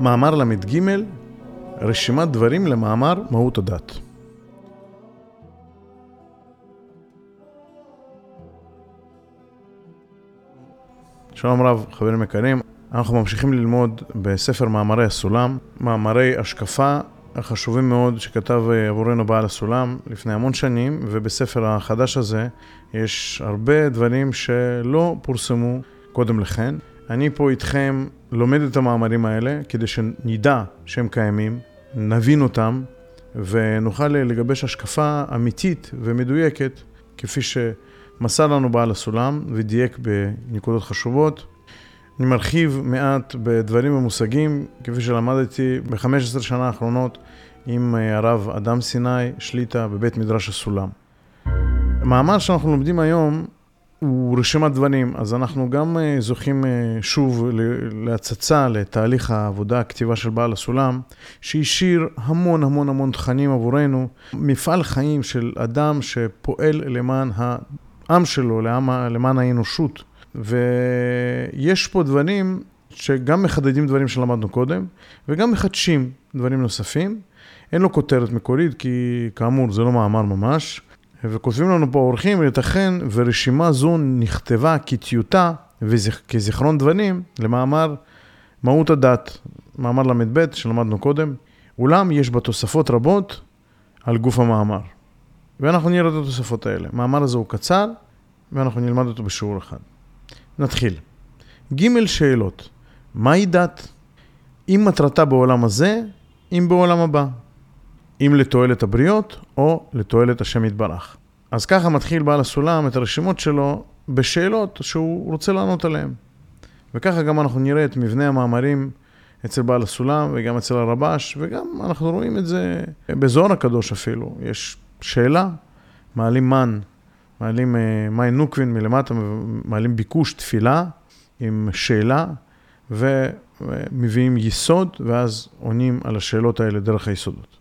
מאמר ל"ג, רשימת דברים למאמר מהות הדת. שלום רב, חברים יקרים. אנחנו ממשיכים ללמוד בספר מאמרי הסולם, מאמרי השקפה החשובים מאוד שכתב עבורנו בעל הסולם לפני המון שנים, ובספר החדש הזה יש הרבה דברים שלא פורסמו קודם לכן. אני פה איתכם לומד את המאמרים האלה כדי שנדע שהם קיימים, נבין אותם ונוכל לגבש השקפה אמיתית ומדויקת כפי שמסר לנו בעל הסולם ודייק בנקודות חשובות. אני מרחיב מעט בדברים ומושגים, כפי שלמדתי ב-15 שנה האחרונות עם הרב אדם סיני, שליטה בבית מדרש הסולם. המאמר שאנחנו לומדים היום הוא רשימת דברים, אז אנחנו גם זוכים שוב להצצה לתהליך העבודה, הכתיבה של בעל הסולם, שהשאיר המון המון המון תכנים עבורנו, מפעל חיים של אדם שפועל למען העם שלו, למען האנושות. ויש פה דברים שגם מחדדים דברים שלמדנו קודם, וגם מחדשים דברים נוספים. אין לו כותרת מקורית, כי כאמור זה לא מאמר ממש. וכותבים לנו פה האורחים, ייתכן ורשימה זו נכתבה כטיוטה וכזיכרון דברים למאמר מהות הדת, מאמר ל"ב שלמדנו קודם, אולם יש בה תוספות רבות על גוף המאמר. ואנחנו נראה את התוספות האלה. המאמר הזה הוא קצר, ואנחנו נלמד אותו בשיעור אחד. נתחיל. ג' שאלות, מהי דת? אם מטרתה בעולם הזה, אם בעולם הבא. אם לתועלת הבריות או לתועלת השם יתברך. אז ככה מתחיל בעל הסולם את הרשימות שלו בשאלות שהוא רוצה לענות עליהן. וככה גם אנחנו נראה את מבנה המאמרים אצל בעל הסולם וגם אצל הרבש, וגם אנחנו רואים את זה בזוהר הקדוש אפילו. יש שאלה, מעלים מן, מעלים מים נוקווין מלמטה, מעלים ביקוש, תפילה עם שאלה, ומביאים יסוד, ואז עונים על השאלות האלה דרך היסודות.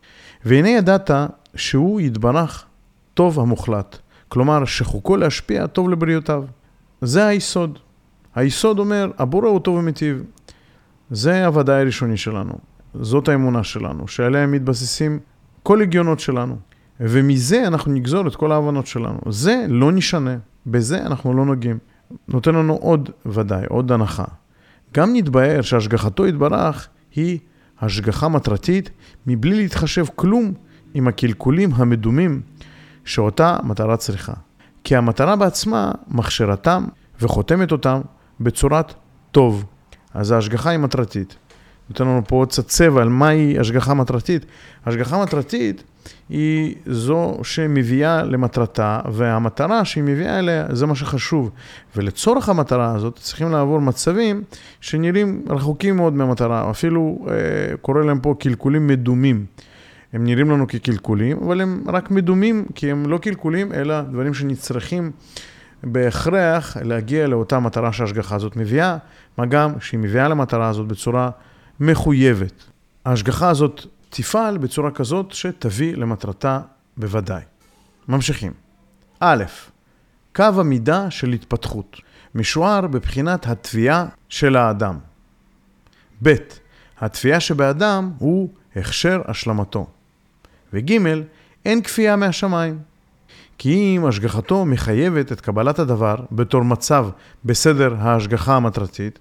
והנה ידעת שהוא יתברך טוב המוחלט. כלומר, שחוקו להשפיע טוב לבריאותיו. זה היסוד. היסוד אומר, הבורא הוא טוב ומיטיב. זה הוודאי הראשוני שלנו. זאת האמונה שלנו, שעליה מתבססים כל הגיונות שלנו. ומזה אנחנו נגזור את כל ההבנות שלנו. זה לא נשנה, בזה אנחנו לא נוגעים. נותן לנו עוד ודאי, עוד הנחה. גם נתבהר שהשגחתו יתברך היא השגחה מטרתית, מבלי להתחשב כלום עם הקלקולים המדומים שאותה מטרה צריכה. כי המטרה בעצמה מכשירתם וחותמת אותם בצורת טוב. אז ההשגחה היא מטרתית. נותן לנו פה עוד קצת צבע על מהי השגחה מטרתית. השגחה מטרתית היא זו שמביאה למטרתה, והמטרה שהיא מביאה אליה זה מה שחשוב. ולצורך המטרה הזאת צריכים לעבור מצבים שנראים רחוקים מאוד מהמטרה, אפילו אה, קורא להם פה קלקולים מדומים. הם נראים לנו כקלקולים, אבל הם רק מדומים, כי הם לא קלקולים, אלא דברים שנצרכים בהכרח להגיע לאותה מטרה שההשגחה הזאת מביאה, מה גם שהיא מביאה למטרה הזאת בצורה מחויבת. ההשגחה הזאת תפעל בצורה כזאת שתביא למטרתה בוודאי. ממשיכים. א', קו המידה של התפתחות, משוער בבחינת התביעה של האדם. ב', התביעה שבאדם הוא הכשר השלמתו. וג', אין כפייה מהשמיים. כי אם השגחתו מחייבת את קבלת הדבר בתור מצב בסדר ההשגחה המטרתית,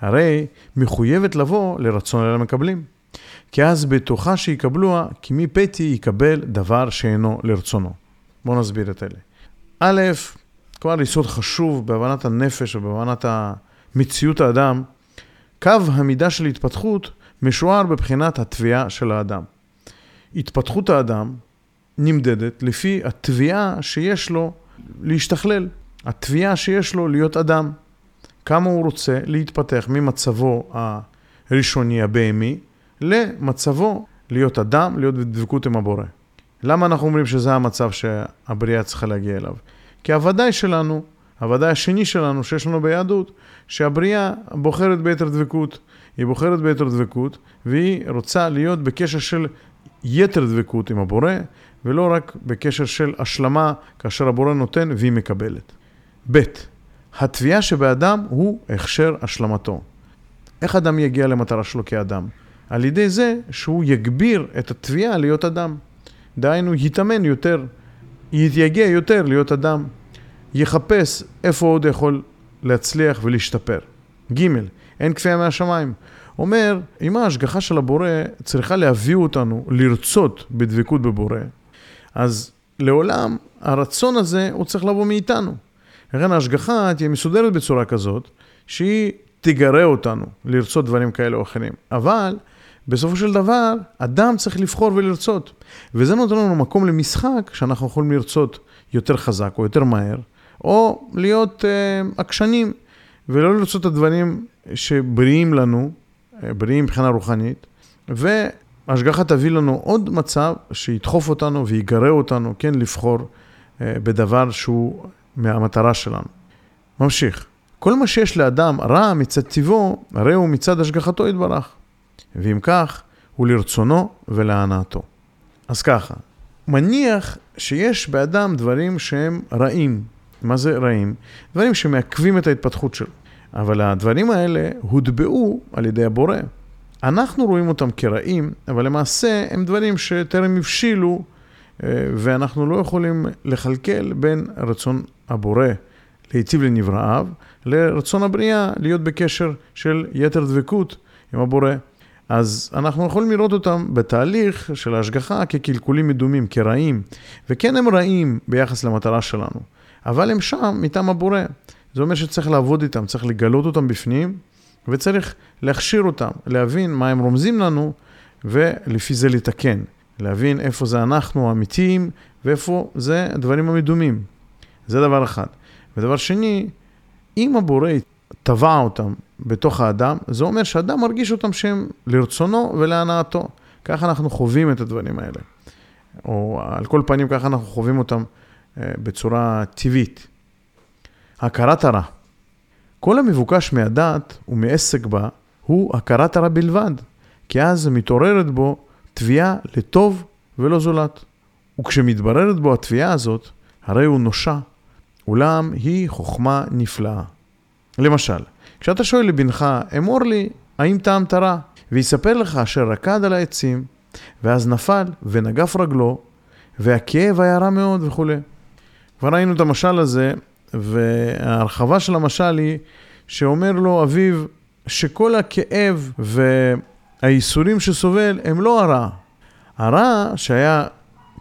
הרי מחויבת לבוא לרצון אל המקבלים. כי אז בתוכה שיקבלוה, כי מפתי יקבל דבר שאינו לרצונו. בואו נסביר את אלה. א', כבר יסוד חשוב בהבנת הנפש ובהבנת מציאות האדם, קו המידה של התפתחות משוער בבחינת התביעה של האדם. התפתחות האדם נמדדת לפי התביעה שיש לו להשתכלל, התביעה שיש לו להיות אדם. כמה הוא רוצה להתפתח ממצבו הראשוני, הבהמי, למצבו להיות אדם, להיות בדבקות עם הבורא. למה אנחנו אומרים שזה המצב שהבריאה צריכה להגיע אליו? כי הוודאי שלנו, הוודאי השני שלנו שיש לנו ביהדות, שהבריאה בוחרת ביתר דבקות. היא בוחרת ביתר דבקות, והיא רוצה להיות בקשר של יתר דבקות עם הבורא, ולא רק בקשר של השלמה כאשר הבורא נותן והיא מקבלת. ב. התביעה שבאדם הוא הכשר השלמתו. איך אדם יגיע למטרה שלו כאדם? על ידי זה שהוא יגביר את התביעה להיות אדם. דהיינו, יתאמן יותר, יתייגע יותר להיות אדם, יחפש איפה עוד יכול להצליח ולהשתפר. ג', אין כפייה מהשמיים. אומר, אם ההשגחה של הבורא צריכה להביא אותנו לרצות בדבקות בבורא, אז לעולם הרצון הזה הוא צריך לבוא מאיתנו. לכן ההשגחה תהיה מסודרת בצורה כזאת, שהיא תגרה אותנו לרצות דברים כאלה או אחרים. אבל בסופו של דבר, אדם צריך לבחור ולרצות. וזה נותן לנו מקום למשחק שאנחנו יכולים לרצות יותר חזק או יותר מהר, או להיות אה, עקשנים ולא לרצות את הדברים שבריאים לנו, אה, בריאים מבחינה רוחנית, והשגחה תביא לנו עוד מצב שידחוף אותנו ויגרה אותנו, כן, לבחור אה, בדבר שהוא מהמטרה שלנו. ממשיך. כל מה שיש לאדם רע מצד טבעו, הרי הוא מצד השגחתו יתברך. ואם כך, הוא לרצונו ולהנאתו. אז ככה, מניח שיש באדם דברים שהם רעים. מה זה רעים? דברים שמעכבים את ההתפתחות שלו. אבל הדברים האלה הוטבעו על ידי הבורא. אנחנו רואים אותם כרעים, אבל למעשה הם דברים שטרם הבשילו, אה, ואנחנו לא יכולים לכלכל בין רצון הבורא להיטיב לנבראיו, לרצון הבריאה להיות בקשר של יתר דבקות עם הבורא. אז אנחנו יכולים לראות אותם בתהליך של ההשגחה כקלקולים מדומים, כרעים, וכן הם רעים ביחס למטרה שלנו, אבל הם שם מטעם הבורא. זה אומר שצריך לעבוד איתם, צריך לגלות אותם בפנים, וצריך להכשיר אותם, להבין מה הם רומזים לנו, ולפי זה לתקן. להבין איפה זה אנחנו האמיתיים, ואיפה זה הדברים המדומים. זה דבר אחד. ודבר שני, אם הבורא טבע אותם בתוך האדם, זה אומר שאדם מרגיש אותם שהם לרצונו ולהנאתו. ככה אנחנו חווים את הדברים האלה. או על כל פנים, ככה אנחנו חווים אותם אה, בצורה טבעית. הכרת הרע. כל המבוקש מהדת ומעסק בה הוא הכרת הרע בלבד, כי אז מתעוררת בו תביעה לטוב ולא זולת. וכשמתבררת בו התביעה הזאת, הרי הוא נושע, אולם היא חוכמה נפלאה. למשל, כשאתה שואל לבנך, אמור לי, האם טעמת רע? ויספר לך אשר רקד על העצים, ואז נפל ונגף רגלו, והכאב היה רע מאוד וכולי. כבר ראינו את המשל הזה, וההרחבה של המשל היא שאומר לו אביו שכל הכאב והייסורים שסובל הם לא הרע. הרע שהיה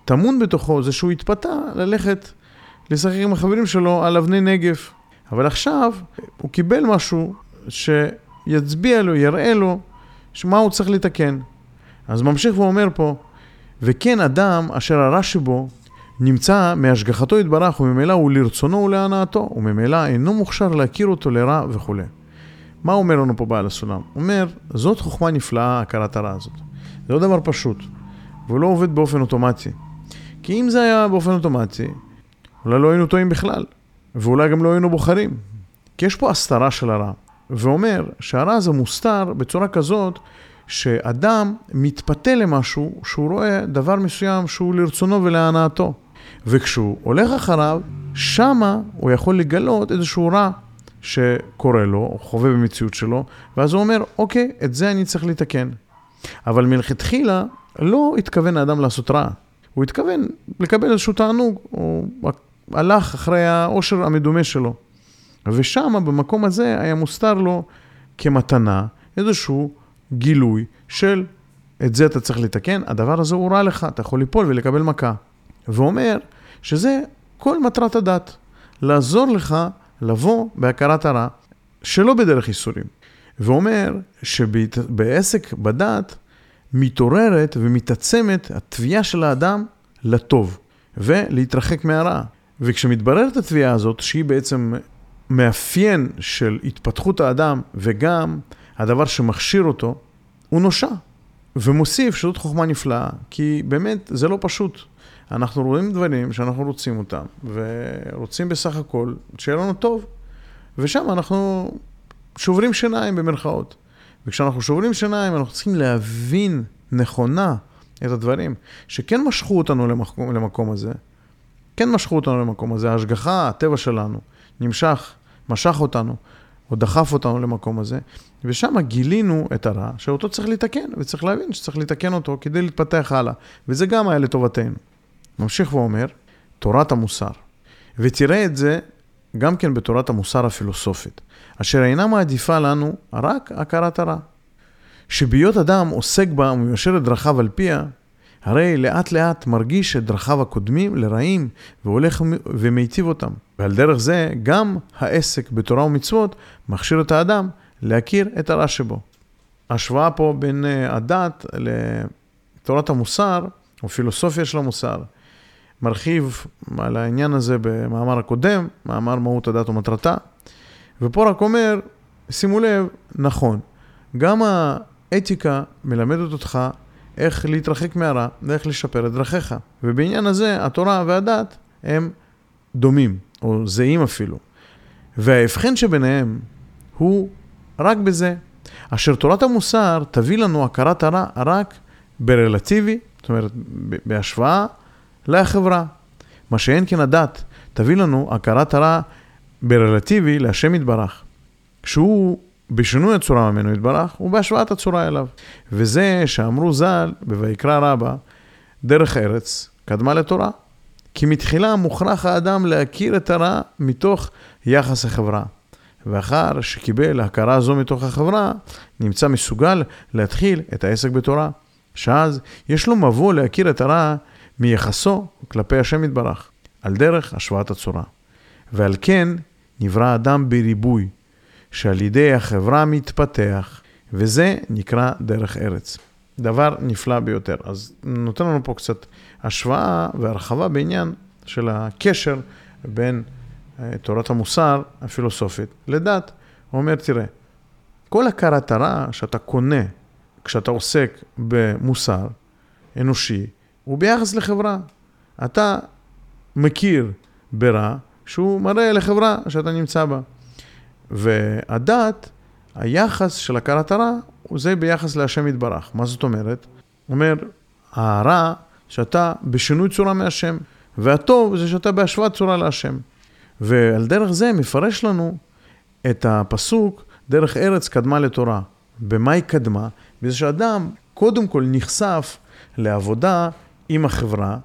טמון בתוכו זה שהוא התפתה ללכת לשחק עם החברים שלו על אבני נגף. אבל עכשיו הוא קיבל משהו שיצביע לו, יראה לו, מה הוא צריך לתקן. אז ממשיך ואומר פה, וכן אדם אשר הרע שבו נמצא מהשגחתו יתברך, וממילא הוא לרצונו ולהנאתו, וממילא אינו מוכשר להכיר אותו לרע וכולי. מה אומר לנו פה בעל הסולם? אומר, זאת חוכמה נפלאה, הכרת הרע הזאת. זה לא דבר פשוט, והוא לא עובד באופן אוטומטי. כי אם זה היה באופן אוטומטי, אולי לא היינו טועים בכלל. ואולי גם לא היינו בוחרים. כי יש פה הסתרה של הרע, ואומר שהרע הזה מוסתר בצורה כזאת שאדם מתפתה למשהו שהוא רואה דבר מסוים שהוא לרצונו ולהנאתו. וכשהוא הולך אחריו, שמה הוא יכול לגלות איזשהו רע שקורה לו, או חווה במציאות שלו, ואז הוא אומר, אוקיי, את זה אני צריך לתקן. אבל מלכתחילה לא התכוון האדם לעשות רע. הוא התכוון לקבל איזשהו תענוג, או הלך אחרי העושר המדומה שלו. ושם, במקום הזה, היה מוסתר לו כמתנה איזשהו גילוי של את זה אתה צריך לתקן, הדבר הזה הוא רע לך, אתה יכול ליפול ולקבל מכה. ואומר שזה כל מטרת הדת, לעזור לך לבוא בהכרת הרע, שלא בדרך ייסורים. ואומר שבעסק בדת מתעוררת ומתעצמת התביעה של האדם לטוב ולהתרחק מהרע. וכשמתבררת התביעה הזאת, שהיא בעצם מאפיין של התפתחות האדם וגם הדבר שמכשיר אותו, הוא נושע. ומוסיף שזאת חוכמה נפלאה, כי באמת זה לא פשוט. אנחנו רואים דברים שאנחנו רוצים אותם, ורוצים בסך הכל שיהיה לנו טוב, ושם אנחנו שוברים שיניים במרכאות. וכשאנחנו שוברים שיניים, אנחנו צריכים להבין נכונה את הדברים שכן משכו אותנו למקום, למקום הזה, כן משכו אותנו למקום הזה, ההשגחה, הטבע שלנו, נמשך, משך אותנו או דחף אותנו למקום הזה, ושם גילינו את הרע, שאותו צריך לתקן, וצריך להבין שצריך לתקן אותו כדי להתפתח הלאה, וזה גם היה לטובתנו. ממשיך ואומר, תורת המוסר. ותראה את זה גם כן בתורת המוסר הפילוסופית, אשר אינה מעדיפה לנו רק הכרת הרע. שבהיות אדם עוסק בה ומיושר את דרכיו על פיה, הרי לאט לאט מרגיש את דרכיו הקודמים לרעים והולך ומיטיב אותם. ועל דרך זה גם העסק בתורה ומצוות מכשיר את האדם להכיר את הרע שבו. השוואה פה בין אה, הדת לתורת המוסר, או פילוסופיה של המוסר, מרחיב על העניין הזה במאמר הקודם, מאמר מהות הדת ומטרתה, ופה רק אומר, שימו לב, נכון, גם האתיקה מלמדת אותך איך להתרחק מהרע ואיך לשפר את דרכיך. ובעניין הזה, התורה והדת הם דומים, או זהים אפילו. וההבחן שביניהם הוא רק בזה, אשר תורת המוסר תביא לנו הכרת הרע רק ברלטיבי, זאת אומרת, בהשוואה לחברה. מה שאין כן הדת תביא לנו הכרת הרע ברלטיבי להשם יתברך. כשהוא בשינוי הצורה ממנו יתברך, ובהשוואת הצורה אליו. וזה שאמרו ז"ל בויקרא רבה, דרך ארץ קדמה לתורה. כי מתחילה מוכרח האדם להכיר את הרע מתוך יחס החברה. ואחר שקיבל הכרה זו מתוך החברה, נמצא מסוגל להתחיל את העסק בתורה. שאז יש לו מבוא להכיר את הרע מיחסו כלפי השם יתברך, על דרך השוואת הצורה. ועל כן נברא אדם בריבוי, שעל ידי החברה מתפתח, וזה נקרא דרך ארץ. דבר נפלא ביותר. אז נותן לנו פה קצת השוואה והרחבה בעניין של הקשר בין אה, תורת המוסר הפילוסופית לדת. הוא אומר, תראה, כל הכרת הרע שאתה קונה כשאתה עוסק במוסר אנושי, הוא ביחס לחברה. אתה מכיר ברע שהוא מראה לחברה שאתה נמצא בה. והדת, היחס של הכרת הרע, הוא זה ביחס להשם יתברך. מה זאת אומרת? אומר, הרע, שאתה בשינוי צורה מהשם, והטוב זה שאתה בהשוואת צורה להשם. ועל דרך זה מפרש לנו את הפסוק, דרך ארץ קדמה לתורה. במה היא קדמה? בזה שאדם קודם כל נחשף לעבודה עם החברה,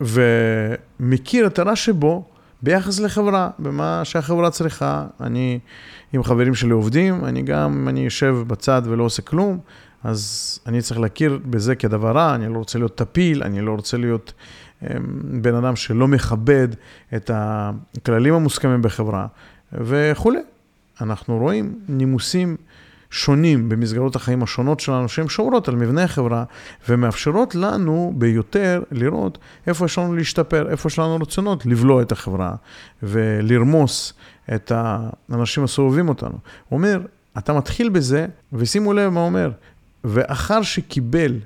ומכיר את הרע שבו, ביחס לחברה, במה שהחברה צריכה. אני עם חברים שלי עובדים, אני גם, אם אני יושב בצד ולא עושה כלום, אז אני צריך להכיר בזה כדבר רע, אני לא רוצה להיות טפיל, אני לא רוצה להיות אמ, בן אדם שלא מכבד את הכללים המוסכמים בחברה וכולי. אנחנו רואים נימוסים שונים במסגרות החיים השונות שלנו, שהן שומרות על מבנה החברה ומאפשרות לנו ביותר לראות איפה יש לנו להשתפר, איפה יש לנו רצונות לבלוע את החברה ולרמוס את האנשים הסובבים אותנו. הוא אומר, אתה מתחיל בזה, ושימו לב מה הוא אומר, ואחר שקיבל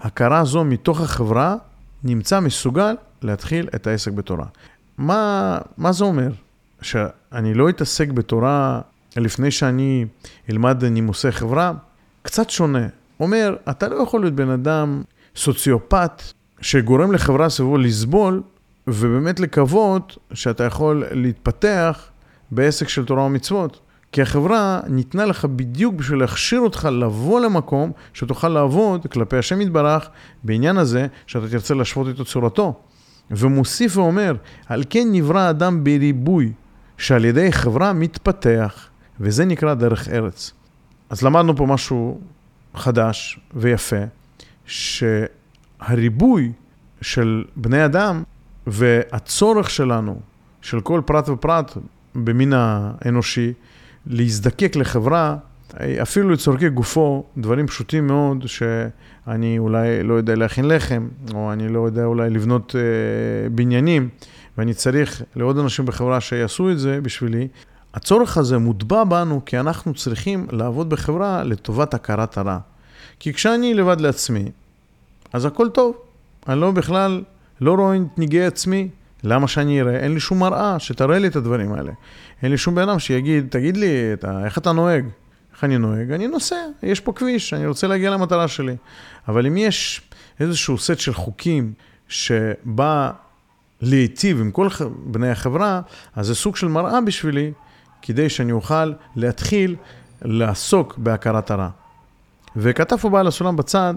הכרה זו מתוך החברה, נמצא מסוגל להתחיל את העסק בתורה. מה, מה זה אומר? שאני לא אתעסק בתורה לפני שאני אלמד נימוסי חברה, קצת שונה. אומר, אתה לא יכול להיות בן אדם סוציופט שגורם לחברה סביבו לסבול, ובאמת לקוות שאתה יכול להתפתח בעסק של תורה ומצוות. כי החברה ניתנה לך בדיוק בשביל להכשיר אותך לבוא למקום שתוכל לעבוד כלפי השם יתברך בעניין הזה שאתה תרצה להשוות את צורתו. ומוסיף ואומר, על כן נברא האדם בריבוי, שעל ידי חברה מתפתח. וזה נקרא דרך ארץ. אז למדנו פה משהו חדש ויפה, שהריבוי של בני אדם והצורך שלנו, של כל פרט ופרט במין האנושי, להזדקק לחברה, אפילו לצורכי גופו, דברים פשוטים מאוד, שאני אולי לא יודע להכין לחם, או אני לא יודע אולי לבנות אה, בניינים, ואני צריך לעוד אנשים בחברה שיעשו את זה בשבילי, הצורך הזה מוטבע בנו כי אנחנו צריכים לעבוד בחברה לטובת הכרת הרע. כי כשאני לבד לעצמי, אז הכל טוב. אני לא בכלל, לא רואה את ניגי עצמי. למה שאני אראה? אין לי שום מראה שתראה לי את הדברים האלה. אין לי שום בן אדם שיגיד, תגיד לי, אתה, איך אתה נוהג? איך אני נוהג? אני נוסע, יש פה כביש, אני רוצה להגיע למטרה שלי. אבל אם יש איזשהו סט של חוקים שבא להיטיב עם כל בני החברה, אז זה סוג של מראה בשבילי כדי שאני אוכל להתחיל לעסוק בהכרת הרע. וכתב פה בעל הסולם בצד,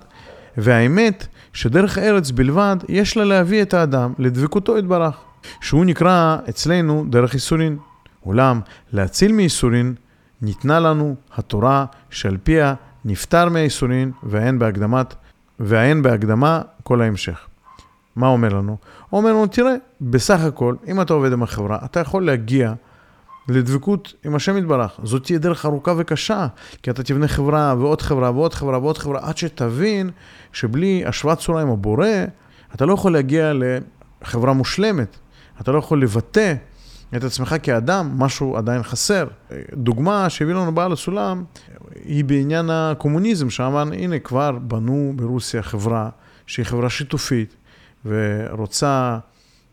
והאמת שדרך ארץ בלבד יש לה להביא את האדם לדבקותו יתברך, שהוא נקרא אצלנו דרך ייסורין. אולם להציל מייסורין ניתנה לנו התורה שעל פיה נפטר מהייסורין והאין בהקדמת, והאין בהקדמה כל ההמשך. מה אומר לנו? הוא אומר לנו, תראה, בסך הכל, אם אתה עובד עם החברה, אתה יכול להגיע לדבקות עם השם יתברך. זאת תהיה דרך ארוכה וקשה, כי אתה תבנה חברה ועוד חברה ועוד חברה ועוד חברה, עד שתבין שבלי השוואת צורה עם הבורא, אתה לא יכול להגיע לחברה מושלמת. אתה לא יכול לבטא את עצמך כאדם, משהו עדיין חסר. דוגמה שהביא לנו בעל הסולם, היא בעניין הקומוניזם, שאמרנו, הנה כבר בנו ברוסיה חברה שהיא חברה שיתופית, ורוצה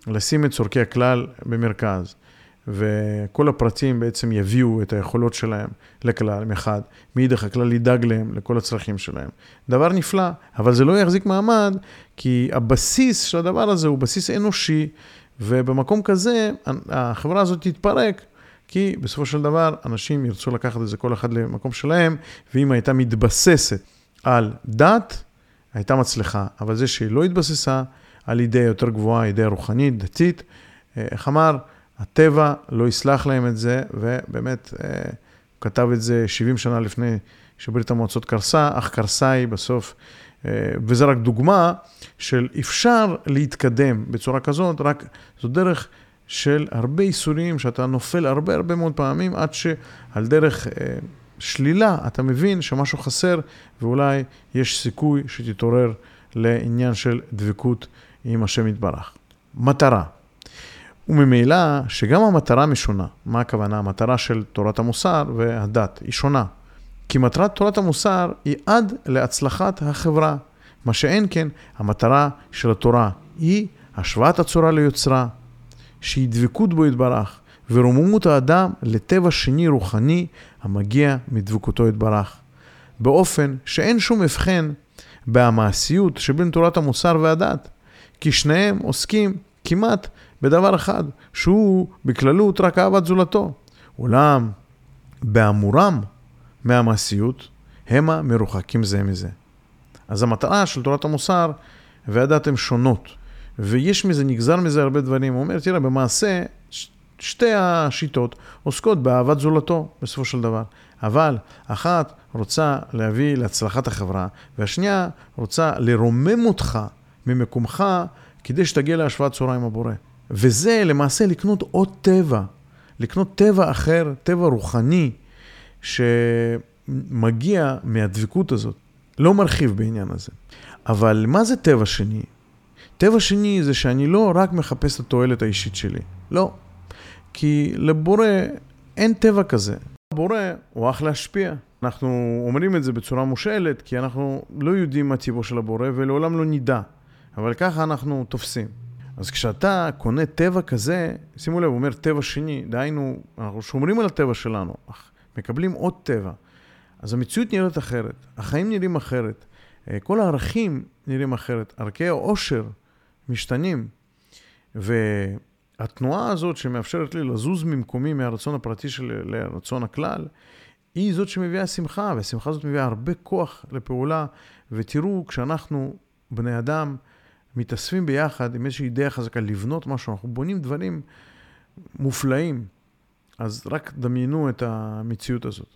לשים את צורכי הכלל במרכז. וכל הפרטים בעצם יביאו את היכולות שלהם לכלל מחד, מאידך הכלל ידאג להם לכל הצרכים שלהם. דבר נפלא, אבל זה לא יחזיק מעמד, כי הבסיס של הדבר הזה הוא בסיס אנושי, ובמקום כזה החברה הזאת תתפרק, כי בסופו של דבר אנשים ירצו לקחת את זה כל אחד למקום שלהם, ואם הייתה מתבססת על דת, הייתה מצליחה, אבל זה שהיא לא התבססה על אידאה יותר גבוהה, אידאה רוחנית, דתית, אה, איך אמר? הטבע לא יסלח להם את זה, ובאמת, אה, הוא כתב את זה 70 שנה לפני שברית המועצות קרסה, אך קרסה היא בסוף, אה, וזה רק דוגמה של אפשר להתקדם בצורה כזאת, רק זו דרך של הרבה איסורים שאתה נופל הרבה הרבה מאוד פעמים, עד שעל דרך אה, שלילה אתה מבין שמשהו חסר, ואולי יש סיכוי שתתעורר לעניין של דבקות עם השם יתברך. מטרה. וממילא שגם המטרה משונה. מה הכוונה? המטרה של תורת המוסר והדת היא שונה. כי מטרת תורת המוסר היא עד להצלחת החברה. מה שאין כן, המטרה של התורה היא השוואת הצורה ליוצרה, שהיא דבקות בו יתברך, ורוממות האדם לטבע שני רוחני המגיע מדבקותו יתברך. באופן שאין שום הבחן במעשיות שבין תורת המוסר והדת, כי שניהם עוסקים כמעט בדבר אחד, שהוא בכללות רק אהבת זולתו. אולם באמורם מהמעשיות, המה מרוחקים זה מזה. אז המטרה של תורת המוסר והדת הן שונות, ויש מזה, נגזר מזה הרבה דברים. הוא אומר, תראה, במעשה, שתי השיטות עוסקות באהבת זולתו, בסופו של דבר. אבל אחת רוצה להביא להצלחת החברה, והשנייה רוצה לרומם אותך ממקומך כדי שתגיע להשוואת צורה עם הבורא. וזה למעשה לקנות עוד טבע, לקנות טבע אחר, טבע רוחני, שמגיע מהדבקות הזאת. לא מרחיב בעניין הזה. אבל מה זה טבע שני? טבע שני זה שאני לא רק מחפש את התועלת האישית שלי, לא. כי לבורא אין טבע כזה. הבורא הוא אך להשפיע. אנחנו אומרים את זה בצורה מושאלת, כי אנחנו לא יודעים מה טיבו של הבורא ולעולם לא נדע. אבל ככה אנחנו תופסים. אז כשאתה קונה טבע כזה, שימו לב, הוא אומר טבע שני, דהיינו, אנחנו שומרים על הטבע שלנו, אך מקבלים עוד טבע. אז המציאות נראית אחרת, החיים נראים אחרת, אה, כל הערכים נראים אחרת, ערכי העושר משתנים. והתנועה הזאת שמאפשרת לי לזוז ממקומי מהרצון הפרטי שלי לרצון הכלל, היא זאת שמביאה שמחה, והשמחה הזאת מביאה הרבה כוח לפעולה. ותראו, כשאנחנו בני אדם, מתאספים ביחד עם איזושהי אידאה חזקה לבנות משהו, אנחנו בונים דברים מופלאים. אז רק דמיינו את המציאות הזאת.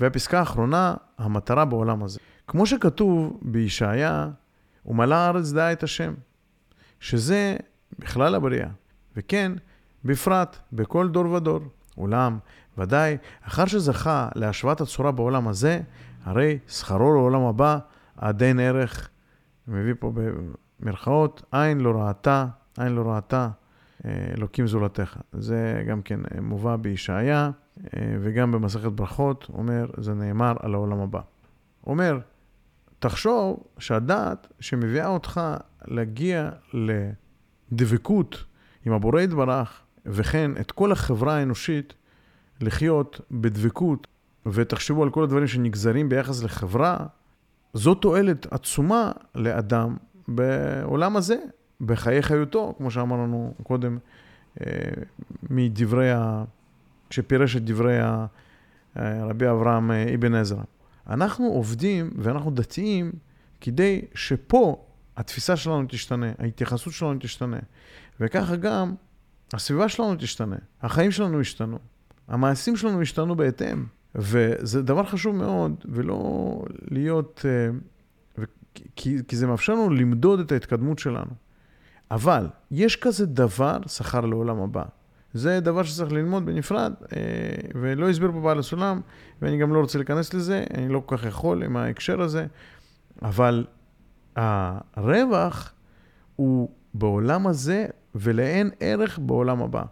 והפסקה האחרונה, המטרה בעולם הזה. כמו שכתוב בישעיה, ומלא הארץ דעה את השם, שזה בכלל הבריאה, וכן, בפרט, בכל דור ודור. אולם, ודאי, אחר שזכה להשוואת הצורה בעולם הזה, הרי שכרו לעולם הבא עד אין ערך, מביא פה מרכאות, עין לא ראתה, עין לא ראתה, אה, אלוקים זולתך. זה גם כן אה, מובא בישעיה, אה, וגם במסכת ברכות, אומר, זה נאמר על העולם הבא. אומר, תחשוב שהדעת שמביאה אותך להגיע לדבקות עם הבורא יתברך, וכן את כל החברה האנושית לחיות בדבקות, ותחשבו על כל הדברים שנגזרים ביחס לחברה, זו תועלת עצומה לאדם בעולם הזה, בחיי חיותו, כמו שאמרנו קודם, אה, מדברי שפירש את דברי רבי אברהם אבן עזרא. אנחנו עובדים ואנחנו דתיים כדי שפה התפיסה שלנו תשתנה, ההתייחסות שלנו תשתנה. וככה גם הסביבה שלנו תשתנה, החיים שלנו ישתנו, המעשים שלנו ישתנו בהתאם. וזה דבר חשוב מאוד, ולא להיות... כי, כי זה מאפשר לנו למדוד את ההתקדמות שלנו. אבל יש כזה דבר, שכר לעולם הבא. זה דבר שצריך ללמוד בנפרד, אה, ולא הסביר פה בעל הסולם, ואני גם לא רוצה להיכנס לזה, אני לא כל כך יכול עם ההקשר הזה, אבל הרווח הוא בעולם הזה ולאין ערך בעולם הבא.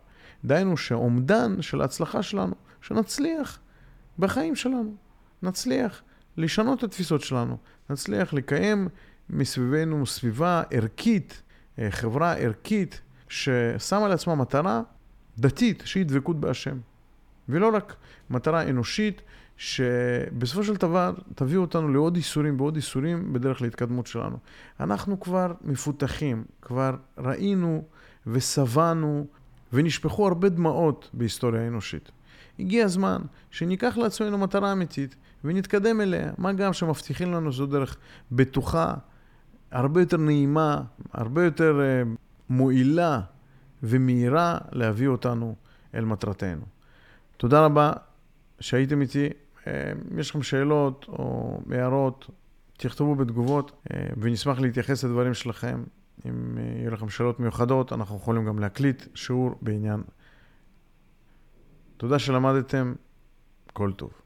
דהיינו שאומדן של ההצלחה שלנו, שנצליח בחיים שלנו, נצליח לשנות את התפיסות שלנו, נצליח לקיים מסביבנו סביבה ערכית, אה, חברה ערכית, ששמה לעצמה מטרה דתית, שהיא דבקות בהשם. ולא רק מטרה אנושית, שבסופו של דבר תביא אותנו לעוד איסורים ועוד איסורים בדרך להתקדמות שלנו. אנחנו כבר מפותחים, כבר ראינו ושבענו ונשפכו הרבה דמעות בהיסטוריה האנושית. הגיע הזמן שניקח לעצמנו מטרה אמיתית ונתקדם אליה, מה גם שמבטיחים לנו זו דרך בטוחה, הרבה יותר נעימה, הרבה יותר uh, מועילה ומהירה להביא אותנו אל מטרתנו. תודה רבה שהייתם איתי. אה, אם יש לכם שאלות או הערות, תכתבו בתגובות אה, ונשמח להתייחס לדברים שלכם. אם אה, יהיו לכם שאלות מיוחדות, אנחנו יכולים גם להקליט שיעור בעניין. תודה שלמדתם, כל טוב.